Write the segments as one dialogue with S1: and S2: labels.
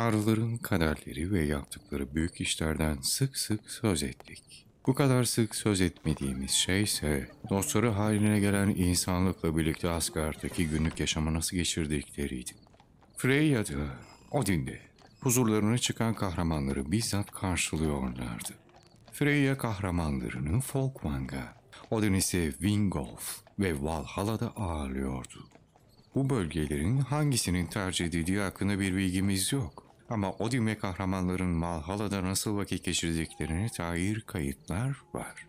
S1: Tanrıların kaderleri ve yaptıkları büyük işlerden sık sık söz ettik. Bu kadar sık söz etmediğimiz şey ise dostları haline gelen insanlıkla birlikte Asgard'daki günlük yaşamı nasıl geçirdikleriydi. Freya'da, Odin'de huzurlarına çıkan kahramanları bizzat karşılıyorlardı. Freya kahramanlarını Folkvang'a, Odin ise Wingolf ve Valhalla'da ağırlıyordu. Bu bölgelerin hangisinin tercih edildiği hakkında bir bilgimiz yok. Ama Odin ve kahramanların Valhalla'da nasıl vakit geçirdiklerine dair kayıtlar var.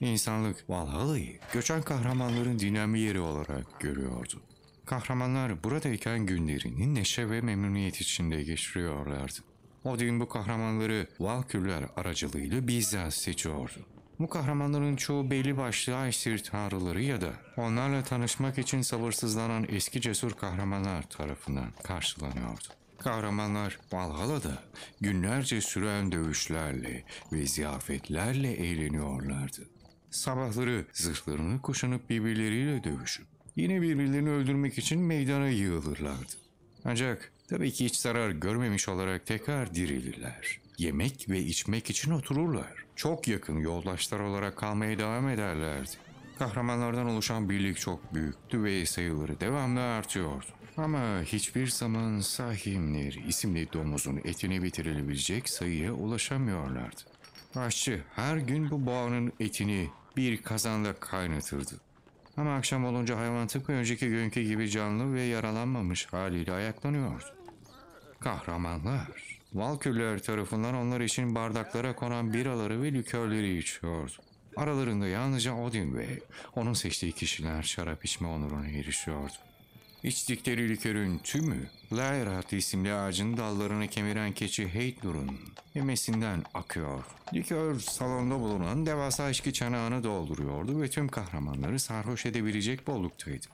S1: İnsanlık Valhalla'yı göçen kahramanların dinlenme yeri olarak görüyordu. Kahramanlar buradayken günlerini neşe ve memnuniyet içinde geçiriyorlardı. Odin bu kahramanları Valkürler aracılığıyla bizzat seçiyordu. Bu kahramanların çoğu belli başlı Aesir tanrıları ya da onlarla tanışmak için sabırsızlanan eski cesur kahramanlar tarafından karşılanıyordu. Kahramanlar Valhalla'da günlerce süren dövüşlerle ve ziyafetlerle eğleniyorlardı. Sabahları zırhlarını kuşanıp birbirleriyle dövüşüp yine birbirlerini öldürmek için meydana yığılırlardı. Ancak tabii ki hiç zarar görmemiş olarak tekrar dirilirler. Yemek ve içmek için otururlar. Çok yakın yoldaşlar olarak kalmaya devam ederlerdi. Kahramanlardan oluşan birlik çok büyüktü ve sayıları devamlı artıyordu. Ama hiçbir zaman Sahimler isimli domuzun etini bitirilebilecek sayıya ulaşamıyorlardı. Aşçı her gün bu boğanın etini bir kazanla kaynatırdı. Ama akşam olunca hayvan tıpkı önceki günkü gibi canlı ve yaralanmamış haliyle ayaklanıyordu. Kahramanlar, Valkürler tarafından onlar için bardaklara konan biraları ve likörleri içiyordu. Aralarında yalnızca Odin ve onun seçtiği kişiler şarap içme onuruna erişiyordu. İçtikleri likörün tümü, Lairat isimli ağacın dallarını kemiren keçi Heydnur'un memesinden akıyor. Likör salonda bulunan devasa içki çanağını dolduruyordu ve tüm kahramanları sarhoş edebilecek bolluktaydı.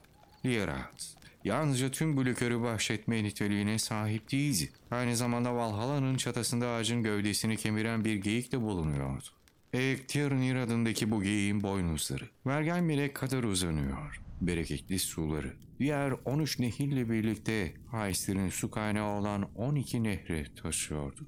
S1: Lairat, yalnızca tüm bu likörü bahşetme niteliğine sahip değildi. Aynı zamanda Valhalla'nın çatısında ağacın gövdesini kemiren bir geyik de bulunuyordu. Ektirnir adındaki bu geyiğin boynuzları, vergen melek kadar uzanıyor. Bereketli suları, diğer 13 nehirle birlikte Haysir'in su kaynağı olan 12 nehre taşıyordu.